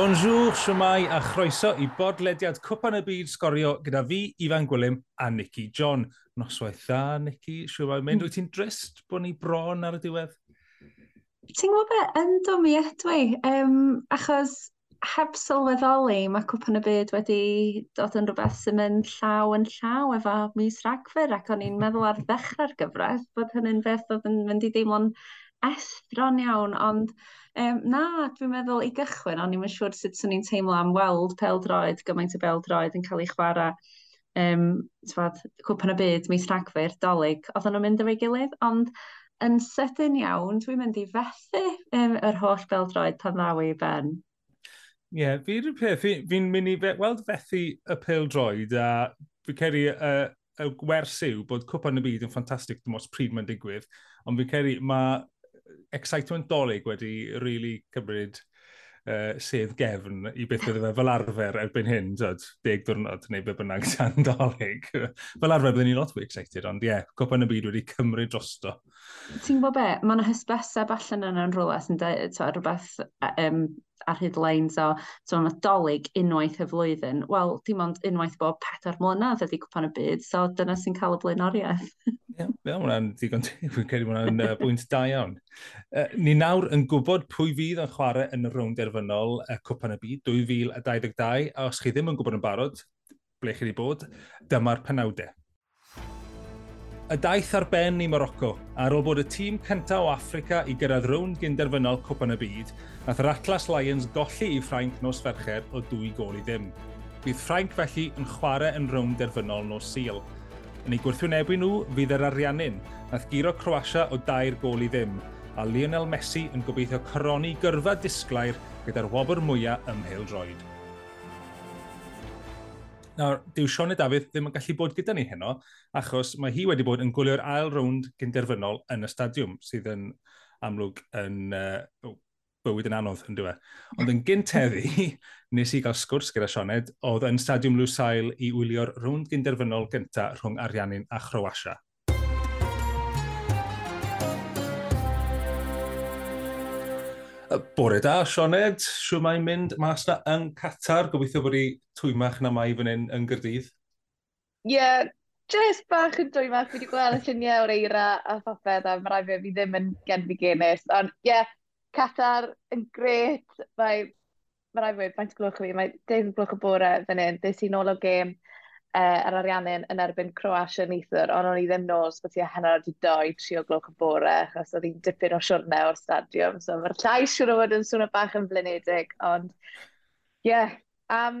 Bonjour, siwmai a chroeso i bodlediad Cwpan y Byd Sgorio gyda fi, Ifan Gwilym a Nicky John. Noswaith dda, Nicky, siwmai, mynd wyt ti'n drist bod ni bron ar y diwedd? Ti'n gwybod beth yn dwmi edwy, um, achos heb sylweddoli mae Cwpan y Byd wedi dod yn rhywbeth sy'n mynd llaw yn llaw efo mis Ragfyr ac o'n i'n meddwl ar ddechrau'r gyfres bod hynny'n beth oedd yn mynd i deimlo'n estron iawn, ond Um, na, dwi'n meddwl i gychwyn, ond ni'n siŵr sut sy'n ni'n teimlo am weld peldroed, gymaint o peldroed yn cael ei chwarae um, tfad, cwpan y byd, mis rhagfyr, dolyg, oedd nhw'n mynd efo'i gilydd, ond yn sydyn iawn, dwi'n mynd i fethu um, yr holl beldroed pan ddaw i ben. Ie, yeah, fi'r peth, fi'n fi mynd i fe, weld fethu y peldroed a fi'n ceri y, y, y gwers yw bod cwpan y byd yn ffantastig, dim ots pryd mae'n digwydd, ond fi'n ceri mae excitement dolyg wedi really cymryd uh, sedd gefn i beth bydde fe fel arfer erbyn hyn, dod, deg diwrnod neu be bynnag tan dolyg. fel arfer bydden ni lot fwy excited, ond ie, yeah, copa yn y byd wedi cymryd drosto. Ti'n gwybod be, mae yna hysbysau allan yna yn rhywle sy'n dweud, rhywbeth um, ar hyd-leins o so nadolig unwaith y flwyddyn. Wel, dim ond unwaith bob pedair mlynedd ydy cwpan y byd, so dyna sy'n cael y blaenoriaeth. Ie, yeah, hwnna'n digon, fi'n credu hwnna'n uh, bwynt da iawn. Uh, ni nawr yn gwybod pwy fydd yn chwarae yn y rownd derfynol uh, Cwpan y Byd 2022, a os chi ddim yn gwybod yn barod, ble chi wedi bod, dyma'r penawdau y daith ar ben i Morocco ar ôl bod y tîm cyntaf o Africa i gyrraedd rownd gynderfynol Cwpan y Byd, nath yr Atlas Lions golli i Ffrainc nos fercher o dwy gol i ddim. Bydd Ffrainc felly yn chwarae yn rownd derfynol nos Sil. Yn ei gwrthwynebu nhw, fydd yr ariannin, nath giro Croatia o dair gol i ddim, a Lionel Messi yn gobeithio coroni gyrfa disglair gyda'r wobr mwyaf ymhel droed. Nawr, dyw Sioned Dafydd ddim yn gallu bod gyda ni heno, achos mae hi wedi bod yn gwylio'r ail rownd gynderfynol yn y stadiwm, sydd yn amlwg yn uh, bywyd yn anodd, yn dweud. Ond yn gynteddi, nes i gael sgwrs gyda Sioned, oedd yn stadiwm Lwsail i wylio'r rownd gynderfynol gyntaf rhwng Ariannin a Chroasia. bore da, Sioned. Siw mae'n mynd mas na yn Qatar. Gobeithio bod i twymach na mai fan hyn yn Gyrdydd. Ie, yeah, just bach yn twymach. Fi wedi gweld y lluniau o'r eira a phopeth a mae rai fi ddim yn genfi genis. Ond ie, yeah, Qatar yn gret. Mae, mae rai fi, mae'n glwch fi. Mae 10 glwch o bore fan hyn. Dys i nôl o gêm uh, yr ariannu'n yn erbyn Croatia neithwr, ond o'n i ddim nos bod ti a hanner wedi doi tri o gloch y bore, achos oedd hi'n dipyn o siwrne o'r stadiwm, so mae'r llais siwr o fod yn swnio bach yn flinedig, ond ie, yeah, am,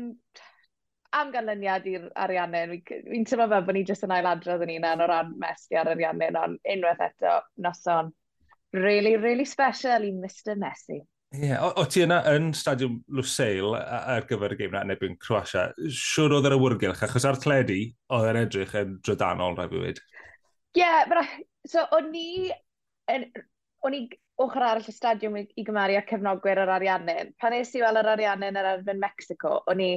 am ganlyniad i'r ariannu'n, fi'n fi teimlo fel bod ni jyst yn ailadrodd yn un o ran mesgu ar ariannu'n, ond unwaith eto, noson, really, really special i Mr Messi. Ie, yeah. o, o ti yna yn stadiwm Lusail ar gyfer y geim na nebyn Croatia, siwr oedd yr awyrgylch, achos ar tledi oedd yn edrych yn drydanol rhaid i wedi. Ie, yeah, so o'n ni, en, o'n i ochr arall y stadiwm i, i gymaru â cefnogwyr yr Ariannin. Pan nes i weld yr Ariannin ar erbyn Mexico, o'n i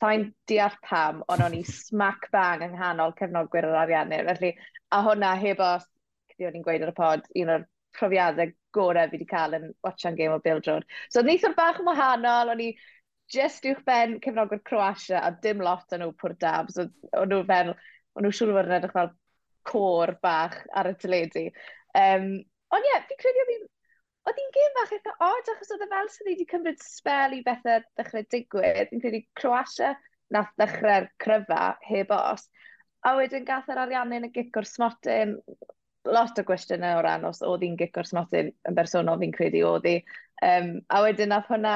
sain deall pam, ond o'n i smack bang yng nghanol cefnogwyr yr Ariannin. Felly, a hwnna heb os, cyddi o'n i'n gweud ar y pod, un o'r profiadau gorau fi wedi cael yn watchan Game o Bildrod. So, neithio'r bach yn wahanol, o'n i just uwch ben cefnogwyr Croatia, a dim lot o'n nhw pwr dab. So, o'n nhw fel, o'n nhw siŵr fod yn edrych fel cor bach ar y tyledu. Um, ond ie, yeah, fi'n credu oedd hi'n oedd hi'n gêm fach eitha odd, achos oedd y fel sydd wedi cymryd spel i bethau ddechrau digwydd. Fi'n credu Croatia nath ddechrau'r cryfa heb os. A wedyn gath yr ariannau yn y gic o'r smotyn, lot o gwestiynau o ran os oedd hi'n gicor smotydd yn bersonol fi'n credu oedd hi. Um, a wedyn nath hwnna,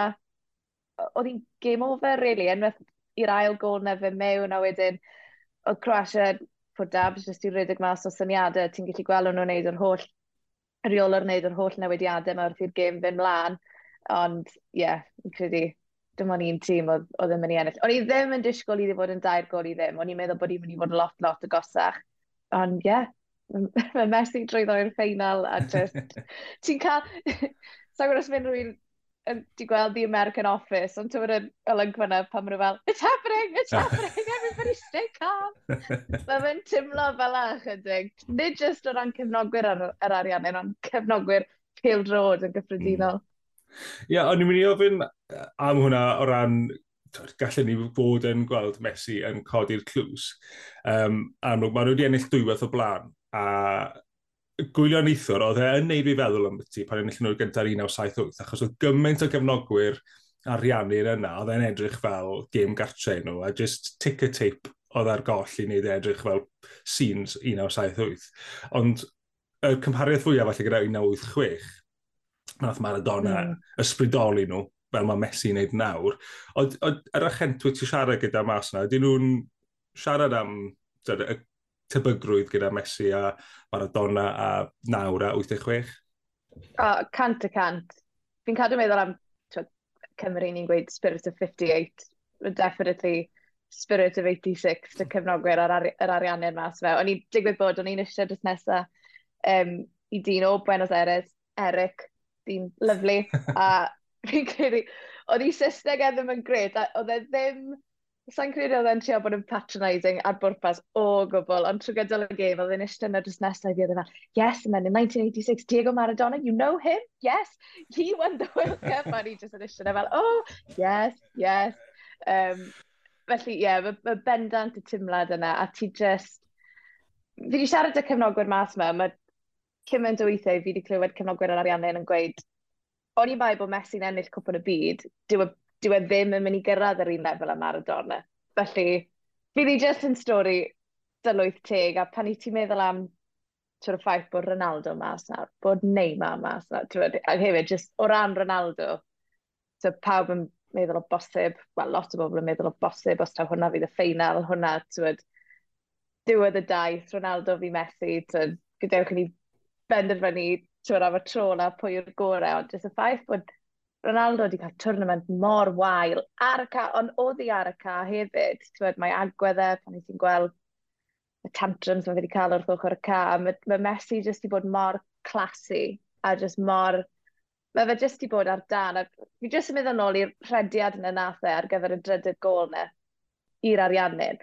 oedd hi'n game over, really, unwaith i'r ail gol na fe mewn, a wedyn oedd Croatia fod dabs jyst i rhedeg mas o syniadau, ti'n gallu gweld nhw'n wneud yr holl rheol ar wneud yr holl newidiadau yma wrth i'r gêm fynd mlaen, ond ie, yeah, fi'n credu dim ond un tîm oedd oedd yn mynd i ennill. O'n i ddim yn disgwyl iddi fod yn dair gol i ddim, o'n i'n meddwl bod i'n mynd i fod lot lot o gosach, ond ie, yeah, mae Messi drwyddo i'r ffeinal a just... ti'n cael... Sa'n gwrs os mynd rwy'n di gweld The American Office, ond ti'n mynd yn olygfa yna pan maen nhw fel, it's happening, it's happening, everybody stay calm. Mae fe'n tymlo fel a chydig. Nid just o ran cefnogwyr ar, ar arian, ond cefnogwyr Pale Road yn gyffredinol. Hmm. Ie, yeah, o'n i'n mynd i ofyn am hwnna o ran gallen ni fod yn gweld Messi yn codi'r clws. Um, amlwg, maen nhw wedi ennill dwywaith o blaen a gwylio neithwr, oedd e yn neud fi feddwl am beth pan ennill nhw gyda'r 1978, achos oedd gymaint o gefnogwyr ariannu'r yna, oedd e'n edrych fel game gartre nhw, a just ticker tape oedd ar goll i wneud edrych fel scenes 1978. Ond y cymhariaeth fwyaf falle gyda 1986, nath Maradona mm. ysbrydoli nhw, fel mae Messi wneud nawr. oedd yr achentwy ti siarad gyda mas yna, ydyn nhw'n siarad am dod, y tebygrwydd gyda Messi a Maradona a nawr a 86? Oh, cant y cant. Fi'n cadw meddwl am Cymru ni'n gweud Spirit of 58. Definitely Spirit of 86, y cefnogwyr a'r, yr ar ariannau mas fe. O'n i'n digwydd bod, o'n i'n eisiau dros nesaf um, i dyn o Buenos Aires, Eric, dyn lyflu, a fi'n credu, oedd i Saesneg e ddim yn gred, a oedd e ddim Sa'n credu oedd e'n trio bod yn patronising ar bwrpas o gwbl, ond trwy gydol y gêm, oedd e'n eistedd yna dros nesaf i ddweud yna, yes, and then in 1986, Diego Maradona, you know him? Yes, he won the World Cup, and he just yn eistedd yna fel, oh, yes, yes. Um, felly, ie, yeah, mae bendant y tymlad yna, a ti just... Fi wedi siarad y cefnogwyr mas yma, mae cymaint o weithiau fi wedi clywed cefnogwyr yn ariannau yn gweud, o'n i bai bod Messi'n ennill cwpwn y byd, dyw y dyw e ddim yn mynd i gyrraedd yr un lefel am Maradona. Felly, fydd hi just yn stori dylwyth teg, a pan i ti'n meddwl am trwy'r ffaith bod Ronaldo mas nawr, bod Neymar mas nawr, a hefyd, just o ran Ronaldo, so pawb yn meddwl o bosib, wel, lot o bobl yn meddwl o bosib, os ta hwnna fydd y ffeinal, hwnna, tyfod, diwedd y daith, Ronaldo fi methu, tywed, gadewch ni benderfynu, tyfod, am y tro na pwy yw'r gorau, ond jyst y ffaith bod Ronaldo wedi cael tournament mor wael ar y ca, ond oedd hi ar y ca hefyd. Tywed, mae agwedd e pan i ti'n gweld y tantrums mae wedi cael wrth ochr y ca. Mae, mae Messi jyst wedi bod mor classy a jyst mor... Mae fe jyst wedi bod ar dan. A Fi jyst yn meddwl nôl i'r rhediad yna nath e ar gyfer y drydydd gol yna i'r ariannin.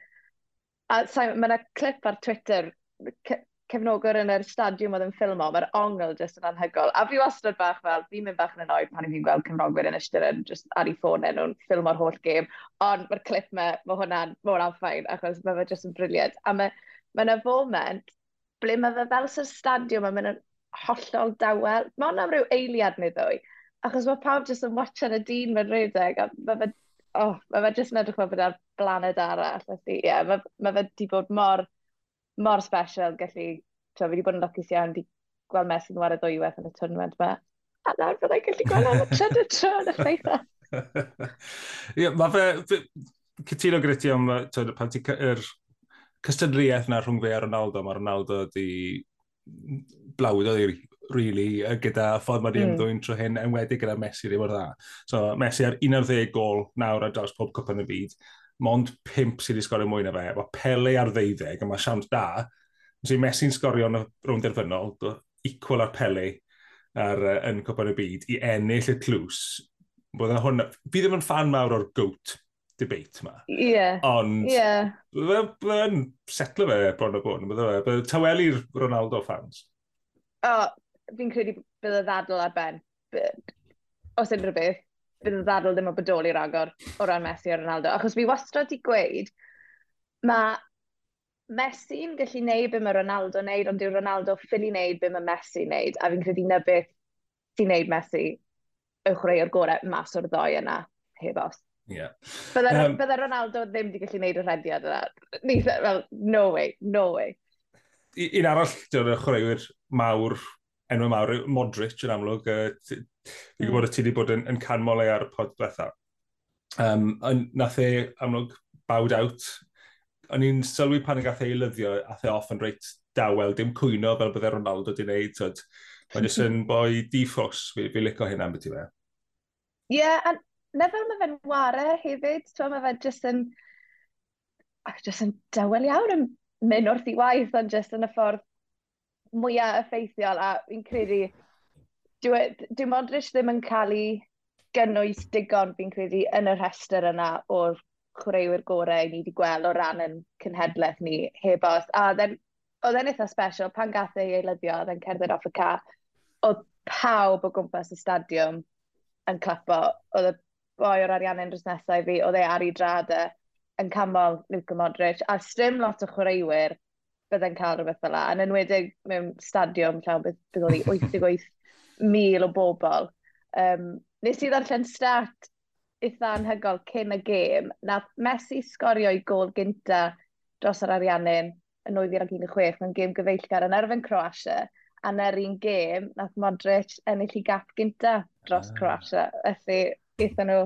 A mae yna clip ar Twitter cefnogwr yn yr stadiwm oedd yn ffilmo, mae'r ongl jyst yn anhygol. A fi wastad bach fel, fi'n mynd bach yn annoyed pan fi'n gweld cefnogwyr yn ystyr yn just ar ei ffôn e nhw'n ffilmo'r holl gêm. Ond mae'r clip me, mae hwnna'n ma hwnna ffain, achos mae fe jyst yn briliant. A mae yna foment ble mae fe fel sy'r stadiwm yn mynd yn hollol dawel. Mae hwnna'n rhyw eiliad neu ddwy. Achos mae pawb jyst yn watchan y dyn mewn rhedeg, a mae fe, oh, mae fe jyst yn edrych fel bod ar blaned arall. Felly, ie, yeah, mae, mae fe di bod mor mor special, gallu, twa, fi wedi bod yn lwcus iawn, di gweld Messi yn wario ddwywaith yn y tournament yma. A nawr byddai'n gallu gweld am y tryd y tro yn y ffeitha. Ie, mae fe, cytuno gyda ti am, pan ti yr cystadliaeth na rhwng fe a Ronaldo, mae Ronaldo di blawd o'i really, gyda ffordd mae mm. ymddwyn trwy hyn, enwedig gyda Messi ddim o'r dda. So, Messi ar 11 gol nawr ar draws pob cwp yn y byd mond 5 sydd wedi sgorio mwy na fe, mae Pele ar ddeuddeg, a mae siams da, sy'n Messi'n sgorio yn y rownd derfynol, equal ar Pele ar, uh, yn Cwpan y Byd, i ennill y clws. Bydd e hwn... Fi ddim yn fan mawr o'r goat debate yma. Ie. Yeah. Ond... Yeah. byddai'n setlo fe bron o bwn, bydd e, fe. Tawelu'r Ronaldo fans. O, oh, fi'n credu bydd y ddadl ar ben. Os unrhyw beth bydd y ddadl ddim o bodoli ragor o ran Messi a Ronaldo. Achos fi wastad i gweud, mae Messi'n gallu neud be mae Ronaldo wneud, ond dyw Ronaldo ffili neud be mae Messi wneud, a fi'n credu na beth sy'n neud Messi yw o'r gorau mas o'r ddoi yna, heb os. Yeah. Bydda, um, Ronaldo ddim wedi gallu gwneud y rhediad yna. Neitha, well, no way, no way. Un arall, dyna'r chwaraewyr mawr enw mawr Modric yn amlwg. Uh, Fi'n mm. gwybod y ti wedi bod yn, yn canmol ei ar y pod diwethaf. Um, nath e amlwg bawd out. O'n i'n sylwi pan y gath e ei lyddio, a the off yn reit dawel, dim cwyno fel byddai Ronaldo di gwneud. Mae'n jyst yn boi diffos, fi, fi lico hynna beth i fe. Ie, yeah, a nefel mae fe'n ware hefyd, ti'n mae fe jyst yn, ac jyst yn dawel iawn yn mynd wrth i waith, ond jyst yn y ffordd mwyaf effeithiol a fi'n credu dyw, e, dyw Modric ddim yn cael ei gynnwys digon fi'n credu yn y rhestr yna o'r chwaraewyr gorau ni wedi gweld o ran yn cynhedlaeth ni heb os. A oedd e'n eitha special pan gath ei eilyddio, oedd e'n cerdded off y ca, oedd pawb o gwmpas y stadiwm yn clapo. Oedd y boi o'r ariannau'n dros nesaf fi, oedd e ar ei drad e, yn camol Luka Modric, a sdim lot o chwaraewyr bydde'n cael rhywbeth fel la, yn enwedig mewn stadiwm llawn bydd bydd oedd 88,000 o bobl. Um, nes i ddarllen stat eitha anhygol cyn y gêm, Nath Messi sgorio i gol gynta dros yr Ariannin yn 2016 mewn gêm gyfeillgar yn erfyn Croatia, a na'r un gêm nath Modric ennill i gap gynta dros ah. Croatia. Felly, eitha nhw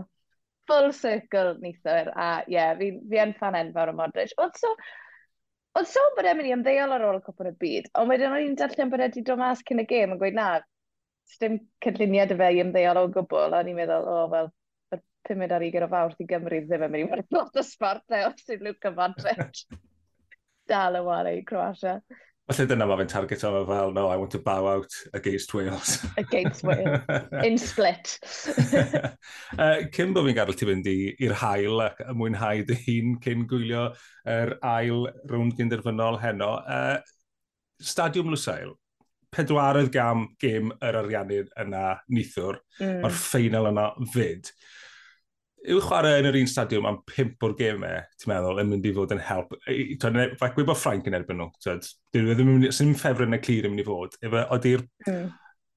full circle neithwyr. a ie, yeah, fi, fi yn fan enfawr o Modric. Oedd so, Oedd sôn bod e'n mynd i ymddeol ar ôl y cwpl y byd, ond wedyn o'n i'n darllen bod e wedi dod mas cyn y gêm yn gweud na, dim cynlluniad y fe i ymddeol o gwbl, a ni'n meddwl, o, oh, wel, y pumed ar ugen o fawrth i Gymru ddim yn mynd i fod lot o sbart e os yw'n Luke Vandrich. Dal y wale i Croatia. Felly dyna mae fe'n target o fel, no, I want to bow out against Wales. against Wales. In split. uh, cyn bod fi'n gadael ti fynd i'r hail ac mwynhau dy hun cyn gwylio yr er ail rwnd gynderfynol heno, uh, Stadiwm Lusail, pedwaredd gam gêm yr ariannu yna nithwr, mm. mae'r ffeinal yna fyd yw chwarae yn yr un stadiwm am pimp o'r gemau, ti'n meddwl, yn mynd i fod yn help. Fe gwybod Frank yn erbyn nhw, dwi'n ddim yn ffefryn y clir yn mynd i fod. Oeddi'r mm.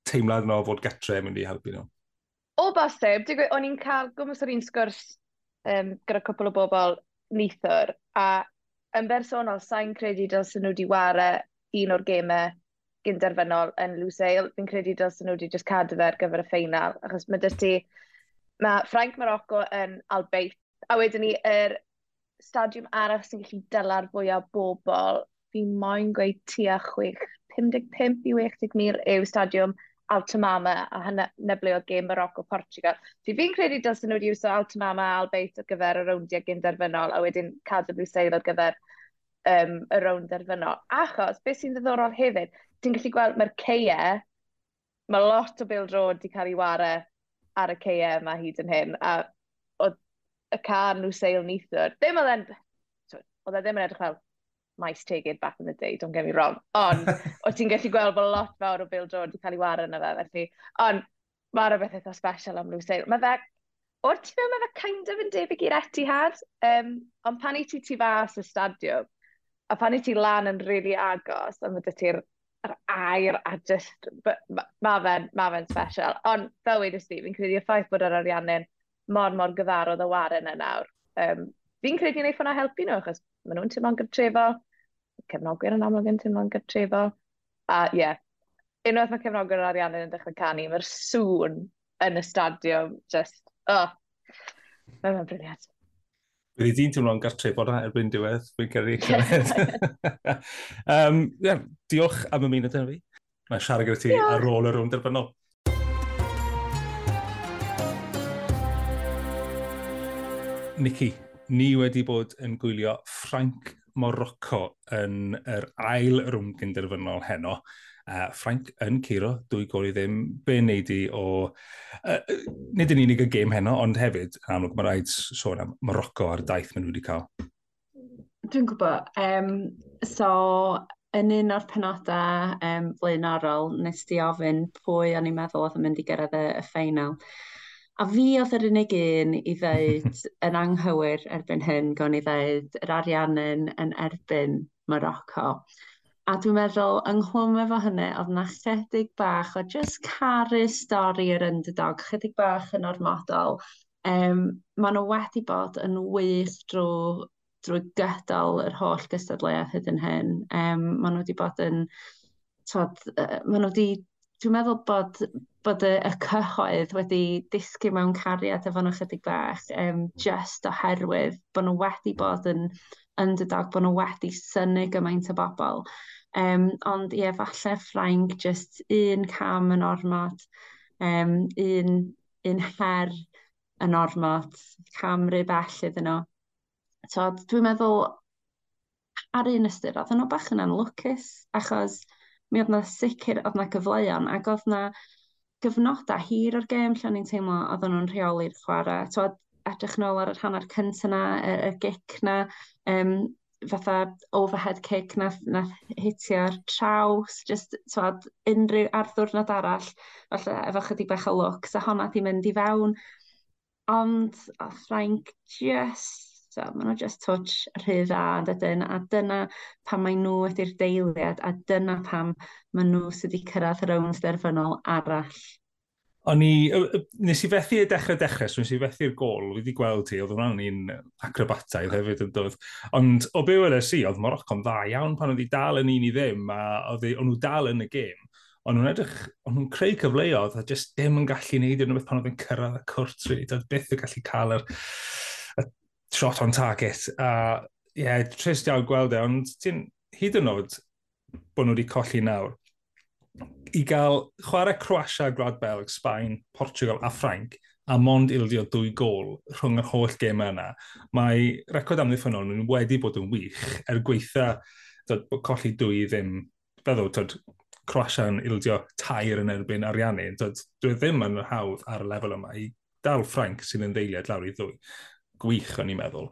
teimlad yno fod gatre yn mynd i helpu nhw? O bosib, dwi'n gweud, o'n i'n cael gwmwys o'r un sgwrs um, gyda cwpl o bobl neithwr, a yn bersonol, sa'n credu dylsyn nhw wedi ware un o'r gemau gynderfynol yn Lusail. Fi'n credu dylsyn nhw wedi just cadw fe ar gyfer y ffeinal, achos mae dyty Mae Ffrainc Morocco yn Albeit, a wedyn ni yr stadiwm arall sy'n gallu dyla'r fwyaf bobl, fi moyn gweud tua 6, 55 i 60 mil yw stadiwm Altamama, a hynna na ble oedd gêm Morocco-Portugal. Fi fi'n credu dylsyn nhw wedi iwso Altamama a Albeit ar gyfer y rowndiau gynderfynol, a wedyn cadw Bwyseil ar gyfer um, y rownd derfynol. Achos, beth sy'n ddiddorol hefyd, ti'n gallu gweld mae'r ceia, mae lot o bil drod wedi cael ei wario ar y ceia yma hyd yn hyn, a oedd y car nhw seil neithwr. Ddim oedd e'n... Oedd e ddim yn edrych fel maes tegid back in the day, don't get me wrong. Ond, oedd ti'n gallu gweld bod lot fawr o Bill Jones wedi cael ei wario yna fe, felly. Ond, mae rhywbeth eitha special am Lewis Taylor. Mae fe, o'r ti meddwl, mae fe kind of yn debyg i'r Etihad. Um, ond pan i ti ti fas y stadiwm, a pan i ti lan yn rili really agos, a mae dy ti'r yr air a just, mae fe'n ma fe special. Ond fel wedi sti, fi'n credu y ffaith bod yr ariannu'n mor mor gyfarodd y waren yna nawr. Um, fi'n credu wneud hwnna helpu nhw, achos maen nhw'n teimlo'n gytrefo, cefnogwyr yn amlwg yn teimlo'n gytrefo. A ie, yeah, unwaith mae cefnogwyr yr ariannu'n dechrau canu, mae'r sŵn yn y stadiwm, just, oh, mae'n briliant. Bydd i di'n teimlo'n gartrefod yna erbyn diwedd, fi'n gyrru um, yeah, diolch am ymuno dyn fi. Mae siarad gyda ti ar ôl y rwnd derbynol. Nicky, ni wedi bod yn gwylio Frank Morocco yn yr ail rwnd gynderfynol heno uh, Frank yn Ciro, dwy gol i ddim, be wneud i o... Uh, nid yn unig y gêm heno, ond hefyd, yn amlwg, mae rhaid sôn am Morocco ar daith maen nhw wedi cael. Dwi'n gwybod. Um, so, yn un o'r penodau um, flaenorol, nes di ofyn pwy o'n i'n meddwl oedd yn mynd i gyrraedd y, y ffeinal. A fi oedd yr unig un i ddweud yn anghywir erbyn hyn, gawn i ddweud yr arian yn, yn erbyn Morocco. A dwi'n meddwl, ynghlwm efo hynny, oedd yna chydig bach o just caru stori yr underdog, chydig bach yn ormodol. Um, Maen nhw wedi bod yn wych drwy, drwy gydol yr holl gystadleuaeth hyd yn hyn. Um, Maen nhw wedi bod yn... Tod, uh, maen nhw wedi... Dwi'n meddwl bod, bod y, y cyhoedd wedi disgu mewn cariad efo nhw chydig bach, um, just oherwydd bod nhw wedi bod yn underdog bod nhw wedi synnu gymaint o bobl. Um, ond ie, falle Ffrainc, just un cam yn ormod, um, un, un her yn ormod, cam rhy bell iddyn nhw. So, dwi'n meddwl ar un ystyr, oedd nhw bach yn anlwcus, achos mi oedd na sicr, oedd na gyfleuon, ac oedd na gyfnodau hir o'r gêm lle o'n i'n teimlo oedd nhw'n rheoli'r chwarae. Twod, edrych nôl ar yr hanner cyntaf na, y, y gic na, um, fatha overhead kick nath, nath hitio'r traws, just twad, unrhyw arddwrnod arall, falle efo chydig bach o look, so honna di mynd i fewn. Ond o Ffrainc just So, maen nhw just touch rhy dda, dydyn, a dyna pam mae nhw wedi'r deiliad, a dyna pam maen nhw sydd wedi cyrraedd yr rownd derfynol arall. O'n i, nes i fethu y dechrau dechrau, so nes i fethu'r gol, wedi gweld ti, oedd hwnna'n un acrobataidd hefyd yn dod. Ond o be wedi si, oedd Morocco'n dda iawn pan oedd i dal yn un i ddim, a oedd nhw dal yn y gêm. Ond nhw'n edrych, ond nhw'n creu cyfleoedd a jyst dim yn gallu neud yn rhywbeth pan oedd yn cyrraedd y cwrt rydw. Oedd byth yn gallu cael yr, shot on target. A ie, yeah, trist iawn gweld e, ond ti'n hyd yn oed bod nhw wedi colli nawr i gael chwarae Croatia, Gwlad Belg, Sbaen, Portugal a Ffrainc, a mond ildio dwy gol rhwng yr holl gem yna, mae record amddiffynol nhw'n wedi bod yn wych er gweitha dod, colli dwy ddim, feddwl, dod, Croatia yn ildio tair yn erbyn ariannu, dod, dwi ddim yn hawdd ar y lefel yma i dal Ffrainc sy'n yn ddeiliad lawr i ddwy gwych o'n i'n meddwl.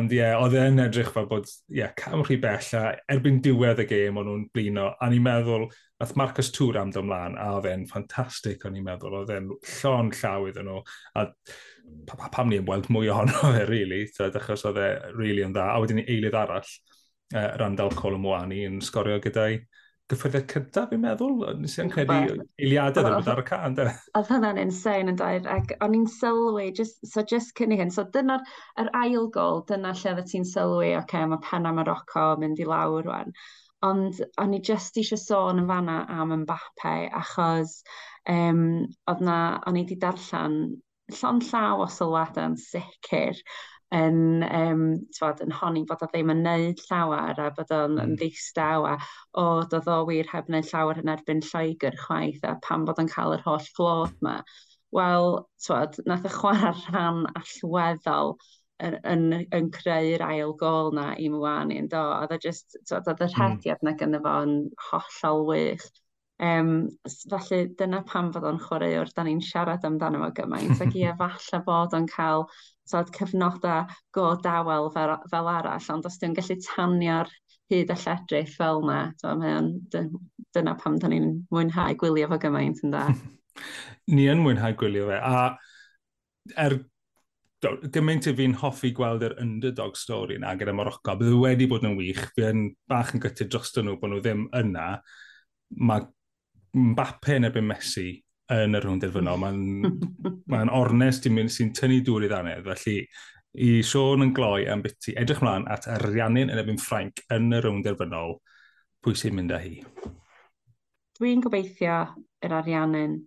Ond ie, yeah, oedd e'n edrych fel bod, ie, yeah, cam rhy bella, erbyn diwedd y gêm o'n nhw'n blino, a ni'n meddwl, nath Marcus Tŵr am dymlaen, a oedd e'n ffantastig o'n i'n meddwl, oedd e'n llon llaw iddyn nhw, a pa, pa, pam ni'n weld mwy ohono fe, really, so, achos oedd e really yn dda, a wedyn ni eilydd arall, uh, Randall Colomwani yn sgorio gyda'i gyffredau cyntaf, fi'n meddwl. Nes i'n credu eiliadau ddim ar y can, de. Oedd hynna'n insane yn dair, ac o'n i'n sylwi, just, so just cyn i hyn, so dyna'r yr ail gol, dyna lle oedd ti'n sylwi, oce, okay, mae penna Morocco mynd i lawr rwan. Ond o'n i just eisiau sôn yn fanna am Mbappe, achos um, oedd na, o'n i wedi darllen llon llaw o sylwadau yn sicr yn, um, tywod, yn honi bod o ddim yn neud llawer a bod o'n mm. ddistaw a o, doedd o wir heb wneud llawer yn erbyn Lloegr chwaith a pan bod o'n cael yr holl flod yma. Wel, tywod, nath y chwarae rhan allweddol yn, yn, yn creu'r ail gol na i Mwani yn do. Oedd e just, tywod, oedd y hmm. rhediad mm. na gyda fo yn hollol wych. Um, felly dyna pam fod o'n chwaraewr, da ni'n siarad amdano fo gymaint. ac ie, falle bod o'n cael tod, cyfnodau go dawel fel, fel arall, ond os dwi'n gallu tanio'r hyd a lledrith fel yna, dyna pam da ni'n mwynhau gwylio fo gymaint yn da. Ni yn mwynhau gwylio fe, a er gymaint i fi'n hoffi gweld yr underdog stori yna gyda Morocco, bydd wedi bod yn wych, fi yn bach yn gytid dros nhw bod nhw ddim yna, mae Mbappe yn erbyn Messi yn y rhwng derfynol. Mae'n ma ornest sy'n tynnu dŵr i ddannedd. felly i Sean yn gloi am biti edrych mlaen at Ariannin yn erbyn Ffrainc yn y rhwng derfynol, pwy sy'n mynd â hi? Dwi'n gobeithio yr Ariannin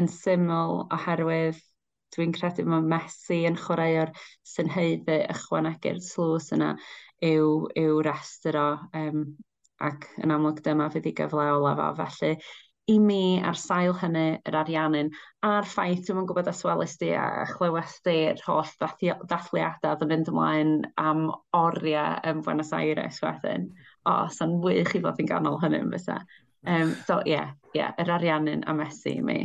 yn syml oherwydd dwi'n credu mae Messi yn chwaraeo'r synheiddi ychwanegu'r slws yna yw, yw restr o um, ac yn amlwg dyma fydd i gyfle olaf felly i mi ar sail hynny yr ariannin a'r ffaith dwi'n gwybod os welys di a chlywes di yr holl ddathliadau oedd yn mynd ymlaen am oriau yn Buenos Aires wedyn. O, sa'n wych i fod yn ganol hynny yn fysa. Um, so ie, yeah, yeah, yr ariannin a Messi i mi.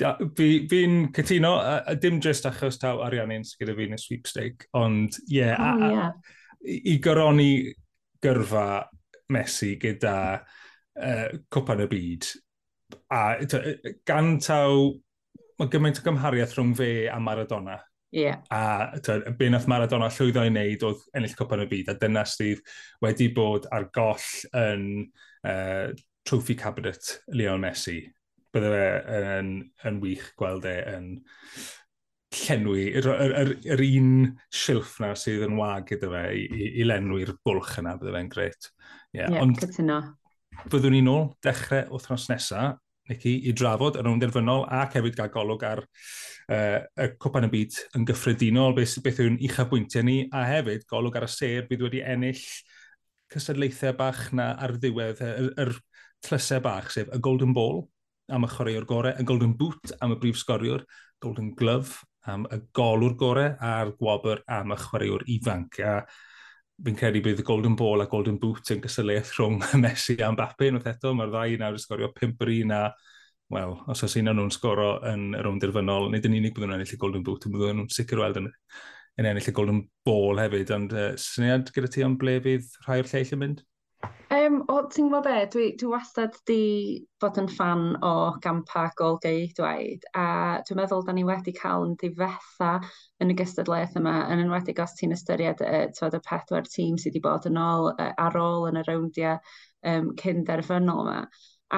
Fi'n fi, cytuno, a, a dim jyst achos taw ariannin sydd gyda fi'n y sweepstake, ond ie, yeah, oh, yeah. i, i goroni gyrfa Messi gyda uh, cwpan y byd. A gan taw, mae gymaint o gymhariaeth rhwng fe a Maradona. Yeah. A be nath Maradona llwyddo i wneud oedd ennill cwpan y byd, a dyna sydd wedi bod ar goll yn uh, trophy cabinet Lionel Messi. Bydde fe yn, yn wych gweld e yn llenwi, yr, yr, yr, yr un silff na sydd yn wag gyda fe i, i, i lenwi'r bwlch yna, bydde fe'n gret. Yeah. Yeah, Ond cytuno. byddwn ni'n ôl dechrau wythnos nesaf, Nicky, i drafod yr rownd derfynol ac hefyd gael golwg ar uh, y cwpan y byd yn gyffredinol, beth, beth yw'n uchafbwyntiau ni, a hefyd golwg ar y ser bydd wedi ennill cysadlaethau bach na ar ddiwedd yr, yr tlysau bach, sef y Golden Ball am y chwaraewr gorau, y Golden Boot am y brif sgoriwr, Golden Glove am y golwr gorau a'r gwobr am y chwaraewr ifanc. A fi'n credu bydd y Golden Ball a Golden Boot yn gysylltiaeth rhwng Messi a Mbappe. Unwaith eto, mae'r ddau nawr yn sgorio 5 yr un a, wel, os oes un o'n nhw'n sgoro yn yr rownd derfynol, nid yn unig byddwn nhw'n ennill y Golden Boot, yn byddwn nhw'n sicr weld yn, yn ennill y Golden Ball hefyd. Ond uh, syniad gyda ti am ble fydd rhai o'r lleill yn mynd? Um, o, ti'n gwybod be, dwi, dwi wastad di bod yn fan o gampa golgau dweud, a dwi'n meddwl da ni wedi cael yn difetha yn y gystadlaeth yma, yn enwedig os ti'n ystyried y, twed, y pedwar tîm sydd wedi bod yn ôl ar ôl yn y rowndiau um, cyn derfynol yma.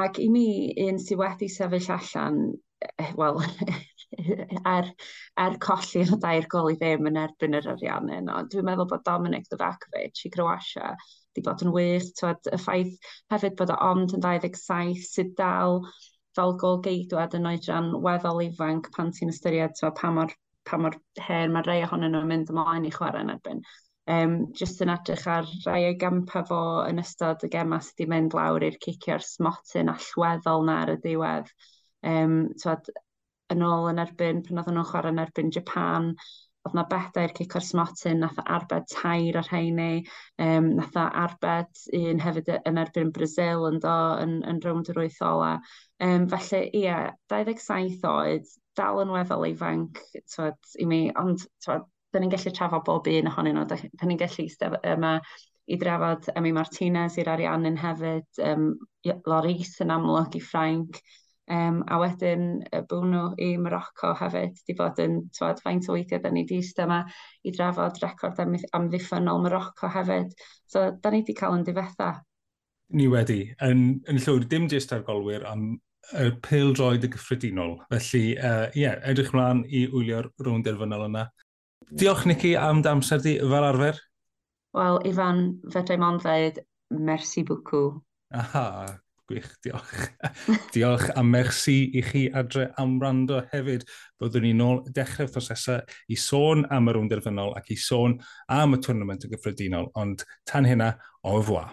Ac i mi, un sydd wedi sefyll allan, wel, er, er colli y dair gol i ddim yn erbyn yr ariannau. No. Dwi'n meddwl bod Dominic Dovacvic i Croatia wedi bod yn wych. Tywed, y ffaith hefyd bod o ond yn 27 sydd dal fel gol geidwad yn oedran weddol ifanc pan ti'n ystyried tywed, pa mor, pa mor her mae rhai ohonyn nhw'n mynd ymlaen i chwarae yn erbyn. Um, just yn edrych ar rai o'i gampa fo yn ystod y gema sydd wedi mynd lawr i'r cicio'r smotyn allweddol na ar y diwedd. Um, tywed, yn ôl yn erbyn, pan oedd nhw'n chwarae yn erbyn Japan, oedd na bedair cicor smotyn, nath arbed tair ar heini, um, nath arbed un hefyd yn erbyn Brazil yn do, yn, yn rownd yr wyth ola. Um, felly, ie, 27 oed, dal yn weddol ifanc, twyd, i mi, ond, twyd, dyn ni'n gallu trafod bob un ohonyn nhw, dyn ni'n gallu stef yma i drafod Emi Martinez i'r Ariannin hefyd, um, Loris yn amlwg i Ffrainc, Um, a wedyn y bwn nhw i Morocco hefyd, di bod yn twad, faint o weithiau da ni di yma i drafod record am, amddiffynol Morocco hefyd. So da ni di cael yn difetha. Ni wedi. Yn, yn llwyr, dim jyst ar golwyr am y pil droed y gyffredinol. Felly, ie, uh, yeah, edrych mlaen i wylio'r rownd derfynol yna. Diolch, Nicky, am damser di fel arfer. Wel, Ifan, fedrai mond dweud, merci beaucoup. Aha, Gwych, diolch. diolch a merci i chi adre am rando hefyd. Byddwn ni'n ôl dechrau'r prosesau i sôn am yr rwnd derfynol ac i sôn am y twrnament y gyffredinol, ond tan hynna, au revoir.